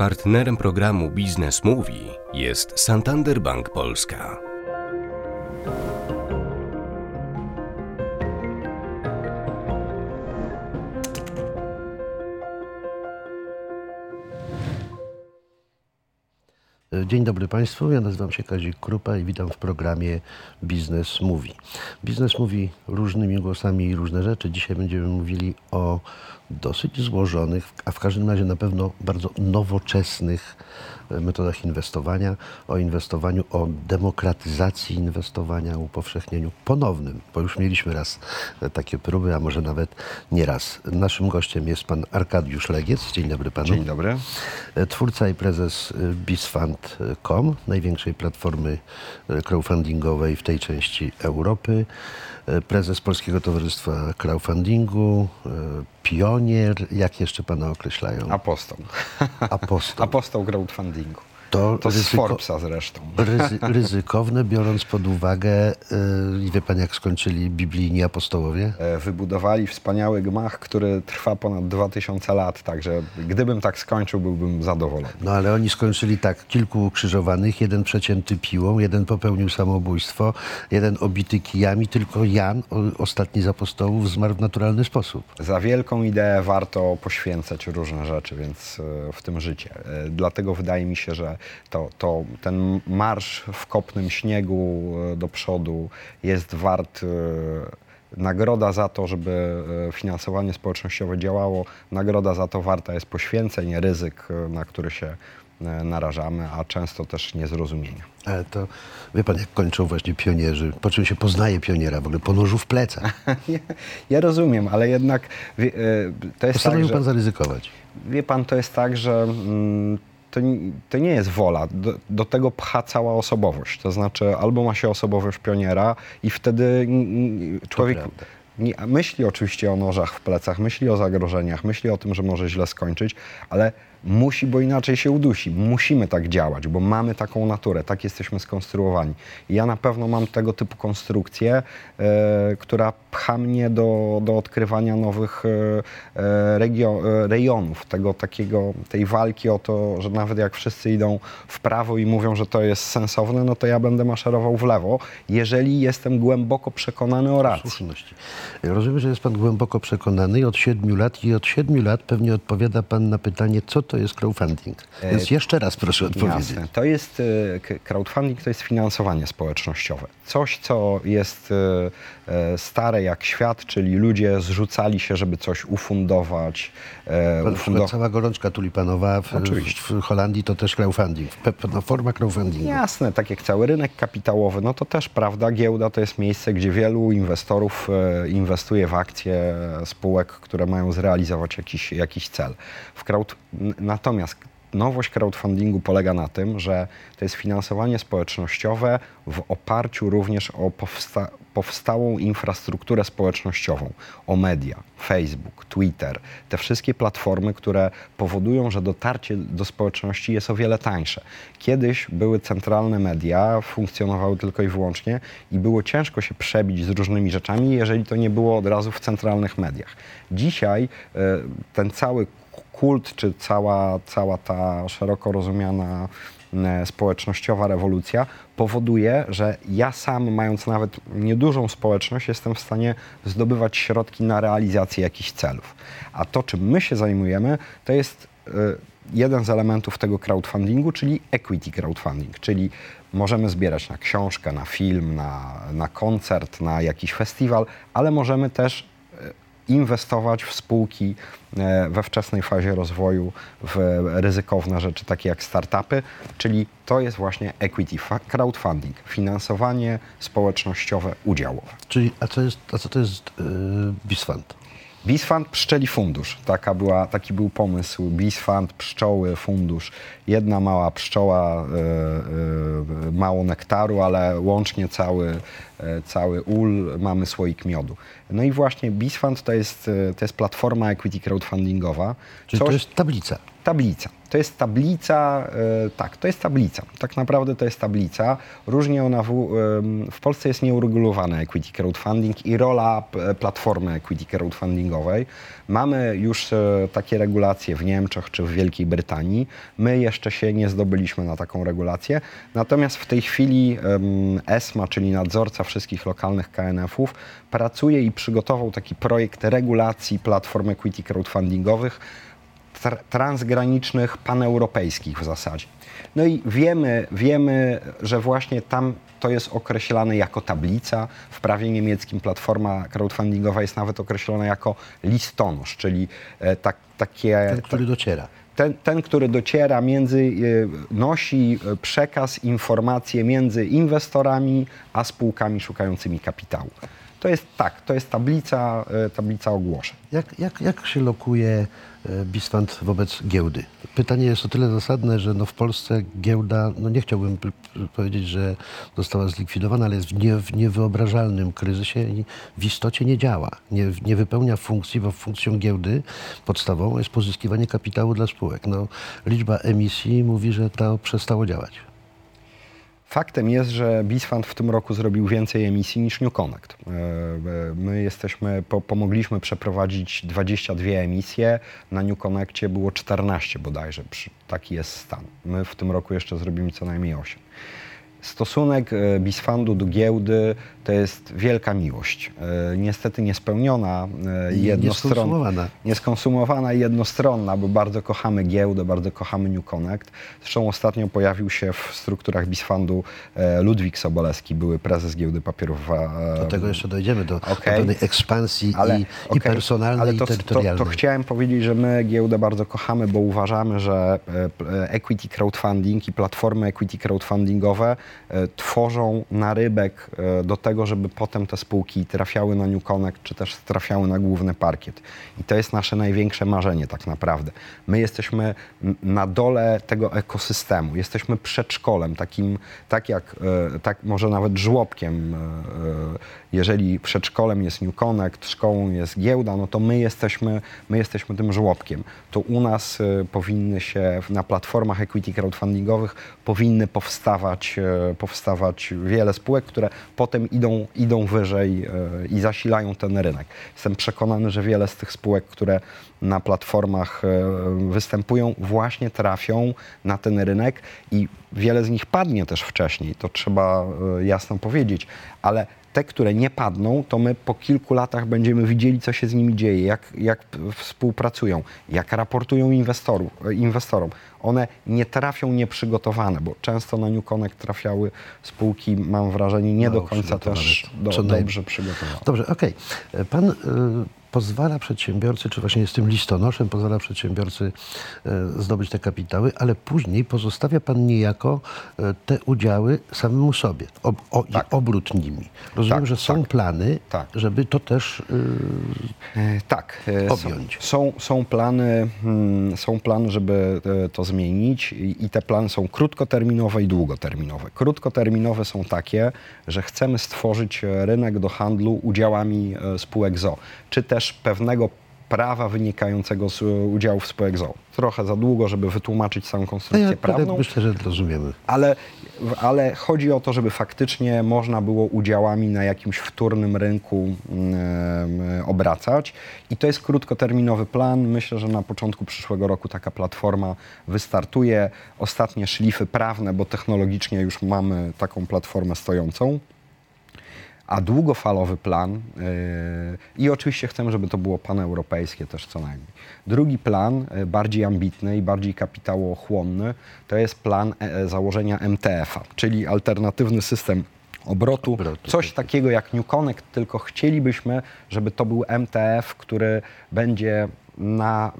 Partnerem programu Biznes Mówi jest Santander Bank Polska. Dzień dobry Państwu, ja nazywam się Kazik Krupa i witam w programie Biznes Mówi. Biznes mówi różnymi głosami i różne rzeczy. Dzisiaj będziemy mówili o dosyć złożonych, a w każdym razie na pewno bardzo nowoczesnych metodach inwestowania, o inwestowaniu, o demokratyzacji inwestowania, upowszechnieniu ponownym, bo już mieliśmy raz takie próby, a może nawet nie raz. Naszym gościem jest pan Arkadiusz Legiec. Dzień dobry panu. Dzień dobry. Twórca i prezes bizfund.com, największej platformy crowdfundingowej w tej części Europy. Prezes Polskiego Towarzystwa Crowdfundingu, pionier, jak jeszcze pana określają? Apostoł. Apostoł. Apostoł crowdfundingu. To, To z ryzyko- Forbesa zresztą. ryzy, ryzykowne, biorąc pod uwagę, yy, wie pan jak skończyli biblijni apostołowie? E, Wybudowali wspaniały gmach, który trwa ponad 2000 lat, także gdybym tak skończył, byłbym zadowolony. No ale oni skończyli tak, kilku ukrzyżowanych, jeden przecięty piłą, jeden popełnił samobójstwo, jeden obity kijami, tylko Jan, o, ostatni z apostołów, zmarł w naturalny sposób. Za wielką ideę warto poświęcać różne rzeczy, więc e, w tym życie. E, Dlatego wydaje mi się, że to, to, ten marsz w kopnym śniegu e, do przodu jest wart e, nagroda za to, żeby e, finansowanie społecznościowe działało. Nagroda za to warta jest poświęceń, ryzyk, na który się narażamy, a często też niezrozumienia. Ale to, wie pan, jak kończą właśnie pionierzy, po czym się poznaje pioniera, w ogóle po nożu w plecach. Ja, ja rozumiem, ale jednak wie, to jest tak, Postanowił że... pan zaryzykować. Wie pan, to jest tak, że mm, to, to nie jest wola. Do, do tego pcha cała osobowość. To znaczy, albo ma się osobowość pioniera i wtedy człowiek nie, myśli oczywiście o nożach w plecach, myśli o zagrożeniach, myśli o tym, że może źle skończyć, ale musi, bo inaczej się udusi. Musimy tak działać, bo mamy taką naturę, tak jesteśmy skonstruowani. I ja na pewno mam tego typu konstrukcję, e, która pcha mnie do, do odkrywania nowych e, rejonów, tego takiego, tej walki o to, że nawet jak wszyscy idą w prawo i mówią, że to jest sensowne, no to ja będę maszerował w lewo, jeżeli jestem głęboko przekonany o racji. Słuszności. Rozumiem, że jest pan głęboko przekonany od siedmiu lat i od siedmiu lat pewnie odpowiada pan na pytanie, co to jest crowdfunding. Więc jeszcze raz proszę odpowiedzieć. Jasne. To jest e, crowdfunding, to jest finansowanie społecznościowe. Coś, co jest e, e, stare jak świat, czyli ludzie zrzucali się, żeby coś ufundować. e, Na ufundo- przykład cała gorączka tulipanowa w, Oczywiście. w Holandii to też crowdfunding, pewna forma crowdfundingu. Jasne, tak jak cały rynek kapitałowy, no to też prawda, giełda to jest miejsce, gdzie wielu inwestorów e, inwestuje w akcje spółek, które mają zrealizować jakiś, jakiś cel. W crowd... Natomiast nowość crowdfundingu polega na tym, że to jest finansowanie społecznościowe w oparciu również o powsta... powstałą infrastrukturę społecznościową, o media, Facebook, Twitter, te wszystkie platformy, które powodują, że dotarcie do społeczności jest o wiele tańsze. Kiedyś były centralne media, funkcjonowały tylko i wyłącznie i było ciężko się przebić z różnymi rzeczami, jeżeli to nie było od razu w centralnych mediach. Dzisiaj e, ten cały kult, czy cała, cała ta szeroko rozumiana e, społecznościowa rewolucja powoduje, że ja sam, mając nawet niedużą społeczność, jestem w stanie zdobywać środki na realizację jakichś celów. A to, czym my się zajmujemy, to jest e, jeden z elementów tego crowdfundingu, czyli equity crowdfunding, czyli możemy zbierać na książkę, na film, na, na koncert, na jakiś festiwal, ale możemy też inwestować w spółki e, we wczesnej fazie rozwoju, w ryzykowne rzeczy takie jak startupy, czyli to jest właśnie equity crowdfunding, finansowanie społecznościowe udziałowe. Czyli, a co, jest, a co to jest yy? BizFund pszczeli fundusz. Taka była, taki był pomysł. BizFund, pszczoły, fundusz. Jedna mała pszczoła, e, e, mało nektaru, ale łącznie cały, e, cały ul, mamy słoik miodu. No i właśnie BizFund to jest, to jest platforma equity crowdfundingowa. Czyli to jest tablica. Tablica. To jest tablica, e, tak, to jest tablica. Tak naprawdę to jest tablica. Różnie ona w, em, w Polsce jest nieuregulowana equity crowdfunding i rola p- platformy equity crowdfundingowej. Mamy już e, takie regulacje w Niemczech czy w Wielkiej Brytanii. My jeszcze się nie zdobyliśmy na taką regulację. Natomiast w tej chwili ESMA, czyli nadzorca wszystkich lokalnych KNF-ów, pracuje i przygotował taki projekt regulacji platform equity crowdfundingowych tr- transgranicznych, paneuropejskich w zasadzie. No i wiemy, wiemy, że właśnie tam to jest określane jako tablica. W prawie niemieckim platforma crowdfundingowa jest nawet określona jako listonosz, czyli e, tak, takie... Ten, który dociera. ten, ten, który dociera między, e, nosi e, przekaz, informacje między inwestorami a spółkami szukającymi kapitału. To jest tak, to jest tablica, tablica ogłoszeń. Jak, jak, jak się lokuje e, Bisfund wobec giełdy? Pytanie jest o tyle zasadne, że no w Polsce giełda, no nie chciałbym powiedzieć, że została zlikwidowana, ale jest w, nie, w niewyobrażalnym kryzysie i w istocie nie działa. Nie, nie wypełnia funkcji, bo funkcją giełdy podstawową jest pozyskiwanie kapitału dla spółek. No, liczba emisji mówi, że to przestało działać. Faktem jest, że BizFund w tym roku zrobił więcej emisji niż New Connect. E, e, My jesteśmy, po, pomogliśmy przeprowadzić 22 emisje, na New Connectie było 14 bodajże, taki jest stan. My w tym roku jeszcze zrobimy co najmniej 8. Stosunek e, BizFundu do giełdy to jest wielka miłość. E, Niestety niespełniona, e, I jednostronna nieskonsumowana. nieskonsumowana i jednostronna, bo bardzo kochamy giełdę, bardzo kochamy New Connect. Zresztą ostatnio pojawił się w strukturach BizFundu e, Ludwik Sobolewski, były prezes giełdy papierów. Do tego jeszcze dojdziemy, do, do Okej. pewnej ekspansji ale, i, i okej, personalnej, ale i to, to, terytorialnej. to chciałem powiedzieć, że my giełdę bardzo kochamy, bo uważamy, że equity crowdfunding i platformy equity crowdfundingowe tworzą narybek do tego, żeby potem te spółki trafiały na New czy też trafiały na główny parkiet. I to jest nasze największe marzenie tak naprawdę. My jesteśmy na dole tego ekosystemu, jesteśmy przedszkolem, takim, tak jak, e, tak może nawet żłobkiem. Jeżeli przedszkolem jest New Connect, szkołą jest giełda, no to my jesteśmy, my jesteśmy tym żłobkiem. To u nas e, powinny się na platformach equity crowdfundingowych powinny powstawać, e, powstawać wiele spółek, które potem idą, idą wyżej e, i zasilają ten rynek. Jestem przekonany, że wiele z tych spółek, które na platformach występują, właśnie trafią na ten rynek i wiele z nich padnie też wcześniej, to trzeba jasno powiedzieć, ale te, które nie padną, to my po kilku latach będziemy widzieli, co się z nimi dzieje, jak, jak współpracują, jak raportują inwestorów, inwestorom. One nie trafią nieprzygotowane, bo często na New Connect trafiały spółki, mam wrażenie, nie Mało do końca też do, dobrze przygotowane. Dobrze, okej. E, Pan y, pozwala przedsiębiorcy, czy właśnie jest tym listonoszem, pozwala przedsiębiorcy y, zdobyć te kapitały, ale później pozostawia Pan niejako y, te udziały samemu sobie, ob, o, i Tak. obrót nimi. Rozumiem, Tak, że są tak. plany, Tak. żeby to też... Y, E, Tak, e, są, Objąć. są, są, plany, mm, są plany, żeby e, to zmienić i, i te plany są krótkoterminowe i długoterminowe. Krótkoterminowe są takie, że chcemy stworzyć e, rynek do handlu udziałami e, spółek ZO, czy też pewnego prawa wynikającego z e, udziałów spółek ZO. Trochę za długo, żeby wytłumaczyć całą konstrukcję ja prawną myślę, że rozumiemy. ale, ale chodzi o to, żeby faktycznie można było udziałami na jakimś wtórnym rynku em, obracać. I to jest krótkoterminowy plan. Myślę, że na początku przyszłego roku taka platforma wystartuje. Ostatnie szlify prawne, bo technologicznie już mamy taką platformę stojącą. A długofalowy plan, yy, i oczywiście chcemy, żeby to było paneuropejskie też co najmniej. Drugi plan, yy, bardziej ambitny i bardziej kapitałochłonny, to jest plan e, założenia MTF-a, czyli alternatywny system obrotu. Obrotu, Coś takiego jak New Connect, tylko chcielibyśmy, żeby to był MTF, który będzie na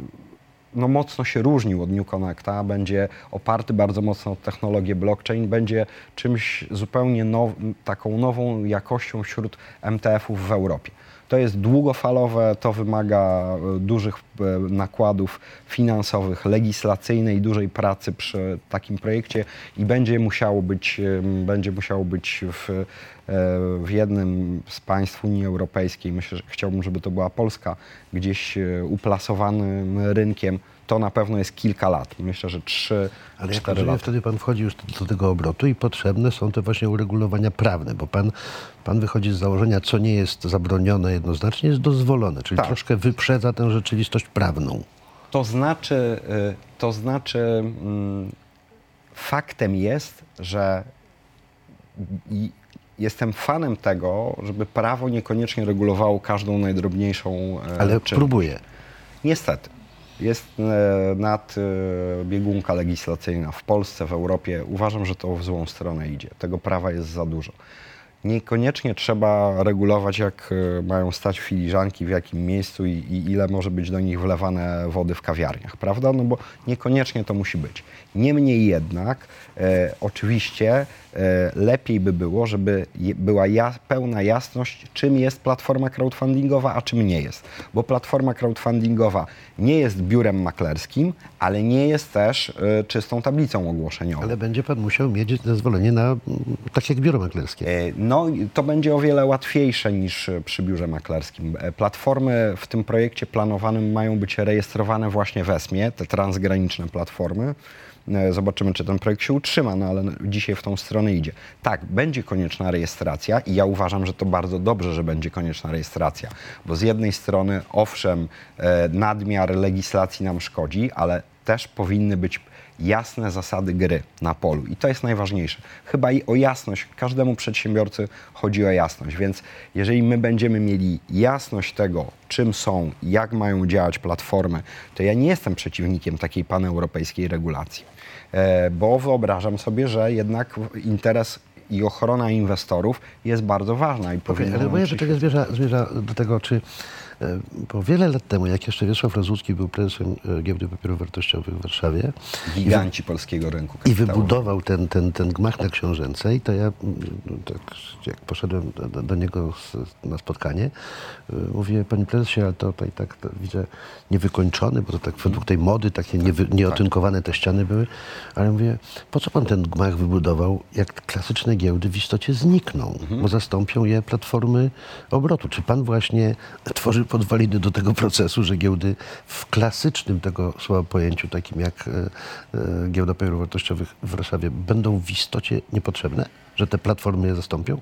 no, mocno się różnił od New Connecta, będzie oparty bardzo mocno o technologię blockchain, będzie czymś zupełnie now, taką nową jakością wśród MTF-ów w Europie. To jest długofalowe, to wymaga e, dużych e, nakładów finansowych, legislacyjnej dużej pracy przy takim projekcie i będzie musiało być, będzie musiało być w, e, w jednym z państw Unii Europejskiej. Myślę, że chciałbym, żeby to była Polska, gdzieś uplasowanym rynkiem. To na pewno jest kilka lat. Myślę, że trzy, Ale jak cztery rozumiem, lata. wtedy pan wchodzi już do tego obrotu i potrzebne są te właśnie uregulowania prawne, bo pan, pan wychodzi z założenia, co nie jest zabronione jednoznacznie, jest dozwolone, czyli Tak. troszkę wyprzedza tę rzeczywistość prawną. To znaczy, y, to znaczy mm, faktem jest, że jestem fanem tego, żeby prawo niekoniecznie regulowało każdą najdrobniejszą e, Ale czynność. próbuje. Niestety. Jest e, nad e, legislacyjna w Polsce, w Europie. Uważam, że to w złą stronę idzie. Tego prawa jest za dużo. Niekoniecznie trzeba regulować, jak e, mają stać filiżanki, w jakim miejscu i, i ile może być do nich wlewane wody w kawiarniach, prawda? No bo niekoniecznie to musi być. Niemniej jednak, e, oczywiście, e, lepiej by było, żeby je, była ja, pełna jasność, czym jest platforma crowdfundingowa, a czym nie jest. Bo platforma crowdfundingowa nie jest biurem maklerskim, ale nie jest też e, czystą tablicą ogłoszeniową. Ale będzie pan musiał mieć zezwolenie na, mm, tak jak biuro maklerskie. No, to będzie o wiele łatwiejsze niż e, przy biurze maklerskim. E, Platformy w tym projekcie planowanym mają być rejestrowane właśnie w ESMie, te transgraniczne platformy. E, Zobaczymy, czy ten projekt się utrzyma, no ale dzisiaj w tą stronę idzie. Tak, będzie konieczna rejestracja i ja uważam, że to bardzo dobrze, że będzie konieczna rejestracja, bo z jednej strony, owszem, nadmiar legislacji nam szkodzi, ale też powinny być jasne zasady gry na polu. I to jest najważniejsze. Chyba i o jasność. Każdemu przedsiębiorcy chodzi o jasność. Więc jeżeli my będziemy mieli jasność tego, czym są, jak mają działać platformy, to ja nie jestem przeciwnikiem takiej paneuropejskiej regulacji. E, bo wyobrażam sobie, że jednak interes i ochrona inwestorów jest bardzo ważna i Okej, powinna ale przyświecać. pytanie zmierza, zmierza do tego, czy bo wiele lat temu, jak jeszcze Wiesław Rozucki był prezesem e, Giełdy Papierów Wartościowych w Warszawie Giganci polskiego rynku i kapitałowego. wybudował ten, ten, ten gmach na Książęcej, to ja mm, tak, jak poszedłem do, do, niego z, na spotkanie, y, mówię, panie prezesie, ale to tutaj tak to widzę niewykończony, bo to tak według tej mody takie niewy, nieotynkowane te ściany były, ale mówię, po co pan ten gmach wybudował, jak klasyczne giełdy w istocie znikną, bo zastąpią je platformy obrotu. Czy pan właśnie tworzy podwaliny do tego procesu, że giełdy w klasycznym tego słowa pojęciu, takim jak e, e, giełda papierów wartościowych w Warszawie, będą w istocie niepotrzebne? Że te platformy je zastąpią?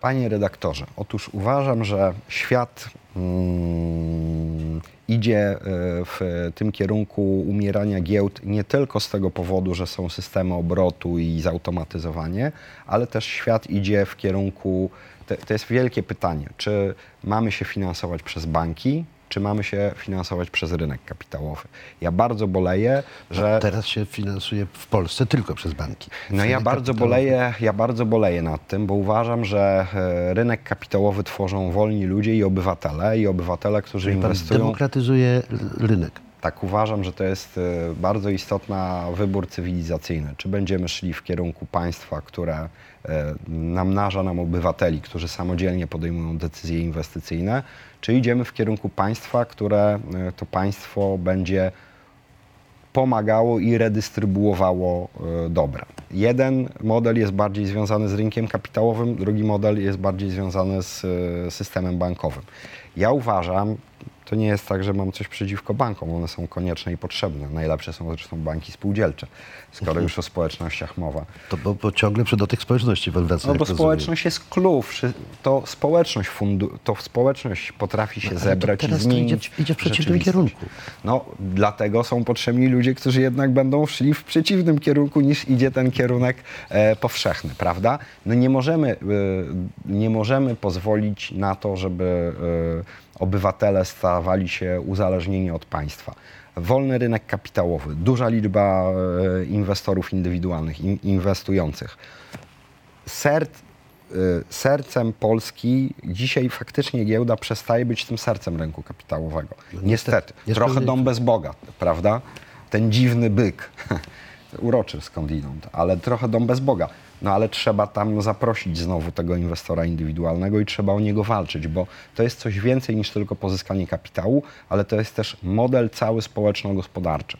Panie redaktorze, otóż uważam, że świat mm, idzie e, w tym kierunku umierania giełd nie tylko z tego powodu, że są systemy obrotu i zautomatyzowanie, ale też świat idzie w kierunku, to, to jest wielkie pytanie, czy mamy się finansować przez banki, czy mamy się finansować przez rynek kapitałowy. Ja bardzo boleję, że... Teraz się finansuje w Polsce tylko przez banki. No ja bardzo boleję, ja bardzo boleję nad tym, bo uważam, że e, rynek kapitałowy tworzą wolni ludzie i obywatele, i obywatele, którzy Czyli inwestują. demokratyzuje rynek. Tak uważam, że to jest e, bardzo istotna wybór cywilizacyjny. Czy będziemy szli w kierunku państwa, które e, namnaża nam obywateli, którzy samodzielnie podejmują decyzje inwestycyjne, czy idziemy w kierunku państwa, które e, to państwo będzie pomagało i redystrybuowało dobra. Jeden model jest bardziej związany z rynkiem kapitałowym, drugi model jest bardziej związany z systemem bankowym. Ja uważam, to nie jest tak, że mam coś przeciwko bankom, one są konieczne i potrzebne. Najlepsze są zresztą banki spółdzielcze, skoro już o społecznościach mowa. To bo, bo ciągle przy do tych społeczności wraca. No bo społeczność jest klucz. To społeczność, fundu, to społeczność potrafi się to zebrać i teraz to zmienić. idzie- idzie w przeciwnym kierunku. No, dlatego są potrzebni ludzie, którzy jednak będą szli w przeciwnym kierunku niż idzie ten kierunek e, powszechny, prawda? No nie możemy, e, nie możemy pozwolić na to, żeby e, obywatele stawali się uzależnieni od państwa. Wolny rynek kapitałowy, duża liczba e, inwestorów indywidualnych, in, inwestujących serc, y, sercem Polski dzisiaj faktycznie giełda przestaje być tym sercem rynku kapitałowego. niestety. niestety. Trochę dom bez Boga, prawda? Ten dziwny byk. Uroczy skądinąd, ale trochę dom bez Boga. No ale trzeba tam zaprosić znowu tego inwestora indywidualnego i trzeba o niego walczyć, bo to jest coś więcej niż tylko pozyskanie kapitału, ale to jest też model cały społeczno-gospodarczy.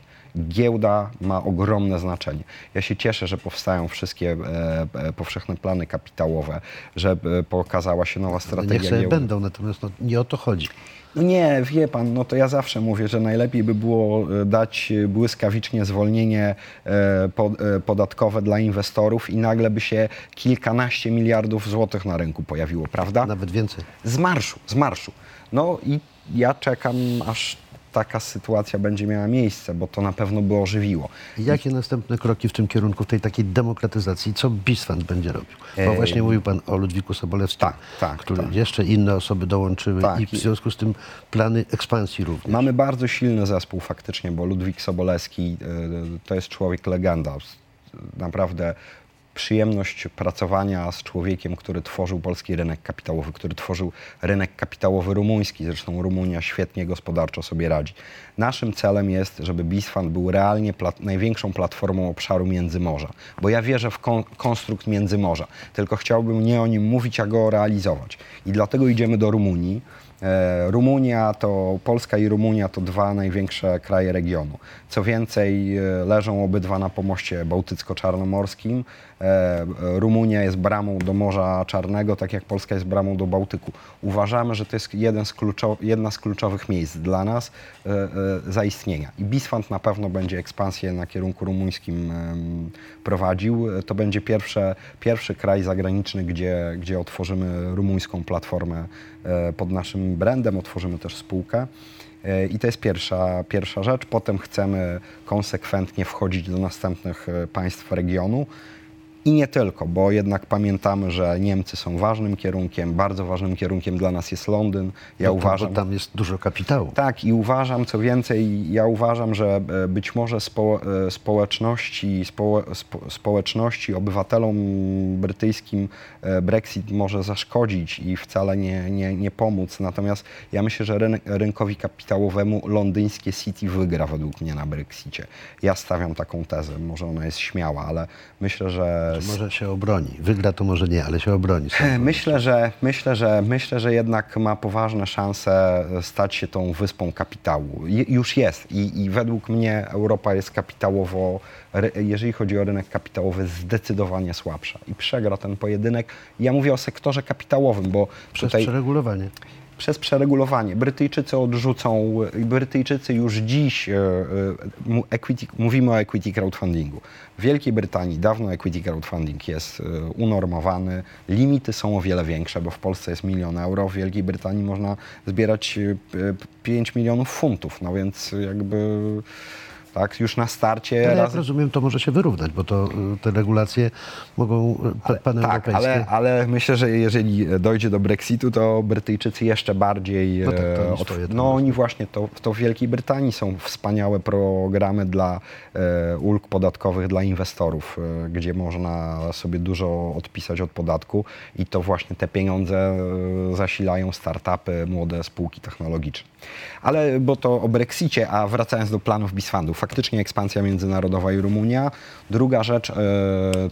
Giełda ma ogromne znaczenie. Ja się cieszę, że powstają wszystkie e, e, powszechne plany kapitałowe, że e, pokazała się nowa strategia Niech sobie giełdy. będą, natomiast no, nie o to chodzi. No nie, wie pan, no to ja zawsze mówię, że najlepiej by było e, dać błyskawicznie zwolnienie po- podatkowe dla inwestorów i nagle by się kilkanaście miliardów złotych na rynku pojawiło, prawda? Nawet więcej. Z marszu, z marszu. No i ja czekam, aż taka sytuacja będzie miała miejsce, bo to na pewno by ożywiło. Jakie następne kroki w tym kierunku, w tej takiej demokratyzacji, co BISFAND będzie robił? Bo Ej. właśnie mówił Pan o Ludwiku Sobolewskim, Tak, tak, który tak. jeszcze inne osoby dołączyły Tak, i w związku z tym plany ekspansji również. Mamy bardzo silny zespół faktycznie, bo Ludwik Sobolewski y, to jest człowiek legenda. Naprawdę przyjemność pracowania z człowiekiem, który tworzył polski rynek kapitałowy, który tworzył rynek kapitałowy rumuński. Zresztą Rumunia świetnie gospodarczo sobie radzi. Naszym celem jest, żeby BISFAN był realnie plat- największą platformą obszaru Międzymorza, bo ja wierzę w kon- konstrukt Międzymorza, tylko chciałbym nie o nim mówić, a go realizować. I dlatego idziemy do Rumunii. E, Rumunia to, Polska i Rumunia to dwa największe kraje regionu. Co więcej, e, leżą obydwa na pomoście bałtycko-czarnomorskim. E, Rumunia jest bramą do Morza Czarnego, tak jak Polska jest bramą do Bałtyku. Uważamy, że to jest jeden z jedna z kluczowych miejsc dla nas e, e, zaistnienia. I Bisfant na pewno będzie ekspansję na kierunku rumuńskim prowadził. To będzie pierwsze, pierwszy kraj zagraniczny, gdzie, gdzie otworzymy rumuńską platformę pod naszym brandem, otworzymy też spółkę. I to jest pierwsza, pierwsza rzecz. Potem chcemy konsekwentnie wchodzić do następnych państw regionu. I nie tylko, bo jednak pamiętamy, że Niemcy są ważnym kierunkiem, bardzo ważnym kierunkiem dla nas jest Londyn. Ja Bo- bo- uważam, tam jest dużo kapitału. tak, i uważam, co więcej, ja uważam, że e, być może spo, e, społeczności, spo, spo, społeczności, obywatelom brytyjskim e, Brexit może zaszkodzić i wcale nie, nie, nie pomóc. Natomiast ja myślę, że rynek, rynkowi kapitałowemu londyńskie City wygra według mnie na Brexicie. Ja stawiam taką tezę, może ona jest śmiała, ale myślę, że Może się obroni. Wygra to może nie, ale się obroni. E, Myślę, że myślę, że myślę, że jednak ma poważne szanse stać się tą wyspą kapitału. Już jest i, i według mnie Europa jest kapitałowo, jeżeli chodzi o rynek kapitałowy, zdecydowanie słabsza i przegra ten pojedynek. Ja mówię o sektorze kapitałowym, bo Przez tutaj przeregulowanie. Przez przeregulowanie. Brytyjczycy odrzucą, Brytyjczycy już dziś, e, e, equity, mówimy o equity crowdfundingu. W Wielkiej Brytanii dawno equity crowdfunding jest e, unormowany, limity są o wiele większe, bo w Polsce jest milion euro, w Wielkiej Brytanii można zbierać e, 5 milionów funtów, no więc jakby tak już na starcie Ale jak raz, rozumiem, to może się wyrównać, bo to y, te regulacje mogą y, Tak, paneuropejskie. ale, ale myślę, że jeżeli dojdzie do Brexitu, to Brytyjczycy jeszcze bardziej. No tak, to e, oni tam no oni właśnie to, to w Wielkiej Brytanii są wspaniałe programy dla e, ulg podatkowych dla inwestorów, e, gdzie można sobie dużo odpisać od podatku i to właśnie te pieniądze e, zasilają startupy, młode spółki technologiczne. Ale bo to o Brexicie, a wracając do planów Bisfandu, faktycznie ekspansja międzynarodowa i Rumunia. Druga rzecz e,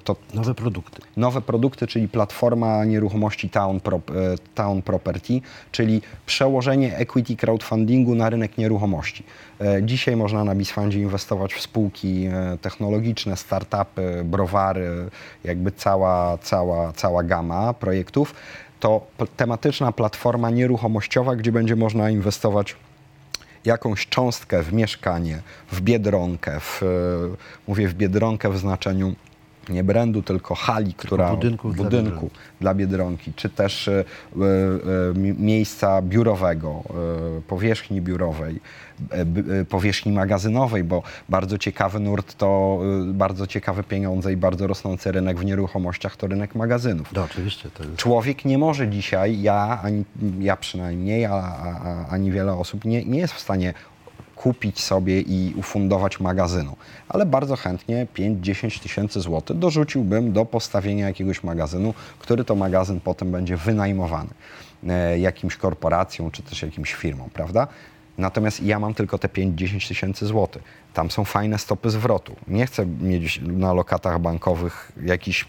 to Nowe produkty. nowe produkty, czyli platforma nieruchomości Town, Prop, e, Town Property, czyli przełożenie equity crowdfundingu na rynek nieruchomości. E, Dzisiaj można na Bisfundzie inwestować w spółki technologiczne, startupy, browary, jakby cała, cała, cała gama projektów. To tematyczna platforma nieruchomościowa, gdzie będzie można inwestować jakąś cząstkę w mieszkanie, w biedronkę, w, e, mówię w biedronkę w znaczeniu nie brandu, tylko hali, która budynków dla budynku Biedronki. dla biedronki, czy też e, mi- miejsca biurowego, e, powierzchni biurowej, powierzchni magazynowej, bo bardzo ciekawy nurt to bardzo ciekawe pieniądze i bardzo rosnący rynek w nieruchomościach to rynek magazynów. No oczywiście, to jest Człowiek nie może dzisiaj, ja, ani, ja przynajmniej, a, a, a, ani wiele osób nie, nie jest w stanie kupić sobie i ufundować magazynu. Ale bardzo chętnie 5-10 tysięcy złotych dorzuciłbym do postawienia jakiegoś magazynu, który to magazyn potem będzie wynajmowany e, jakimś korporacją czy też jakimś firmą, prawda? Natomiast ja mam tylko te 5-10 tysięcy złotych. Tam są fajne stopy zwrotu. Nie chcę mieć na lokatach bankowych jakiś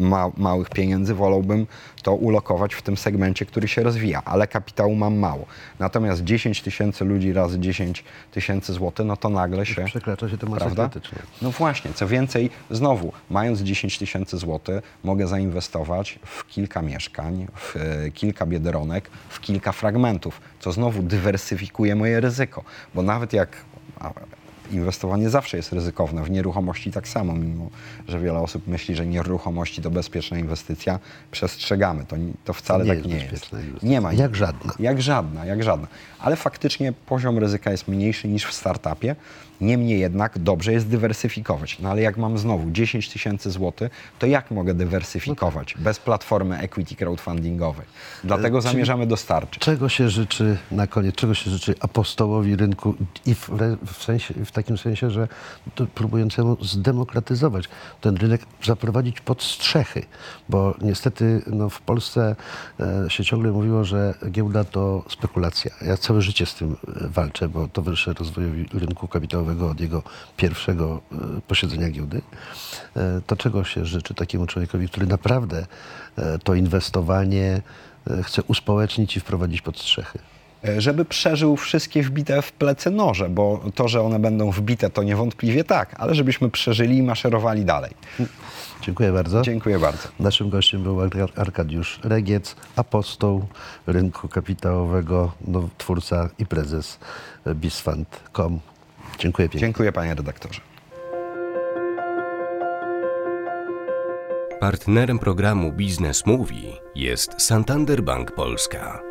ma, małych pieniędzy, wolałbym to ulokować w tym segmencie, który się rozwija, ale kapitału mam mało. Natomiast 10 tysięcy ludzi razy 10 tysięcy złotych, no to nagle się... Przekracza się masę Prawda? No właśnie, co więcej, znowu, mając 10 tysięcy złotych, mogę zainwestować w kilka mieszkań, w e, kilka biedronek, w kilka fragmentów, co znowu dywersyfikuje moje ryzyko, bo nawet jak inwestowanie zawsze jest ryzykowne, w nieruchomości tak samo, mimo że wiele osób myśli, że nieruchomości to bezpieczna inwestycja, przestrzegamy, to, to wcale nie tak jest nie jest. inwestycja. Nie ma. Jak żadna. Jak żadna, jak żadna. Ale faktycznie poziom ryzyka jest mniejszy niż w startupie. Niemniej jednak dobrze jest dywersyfikować. No ale jak mam znowu 10 tysięcy złotych, to jak mogę dywersyfikować bez platformy equity crowdfundingowej? Dlatego E, czyli- zamierzamy dostarczyć. Czego się życzy na koniec, czego się życzy apostołowi rynku i w, w, sensie, w takim sensie, że to próbującemu zdemokratyzować ten rynek, zaprowadzić pod strzechy, bo niestety no, w Polsce e, się ciągle mówiło, że giełda to spekulacja. Ja całe życie z tym e, walczę, bo towarzyszę rozwojowi rynku kapitałowego od jego pierwszego e, posiedzenia giełdy. E, to czego się życzy takiemu człowiekowi, który naprawdę e, to inwestowanie e, chce uspołecznić i wprowadzić pod strzechy. E, Żeby przeżył wszystkie wbite w plecy noże, bo to, że one będą wbite, to niewątpliwie tak, ale żebyśmy przeżyli i maszerowali dalej. Dziękuję bardzo. Dziękuję bardzo. Naszym gościem był Ar- Arkadiusz Regiec, apostoł rynku kapitałowego, no, twórca i prezes bizfund.com. Dziękuję pięknie. Dziękuję panie redaktorze. Partnerem programu Biznes Mówi jest Santander Bank Polska.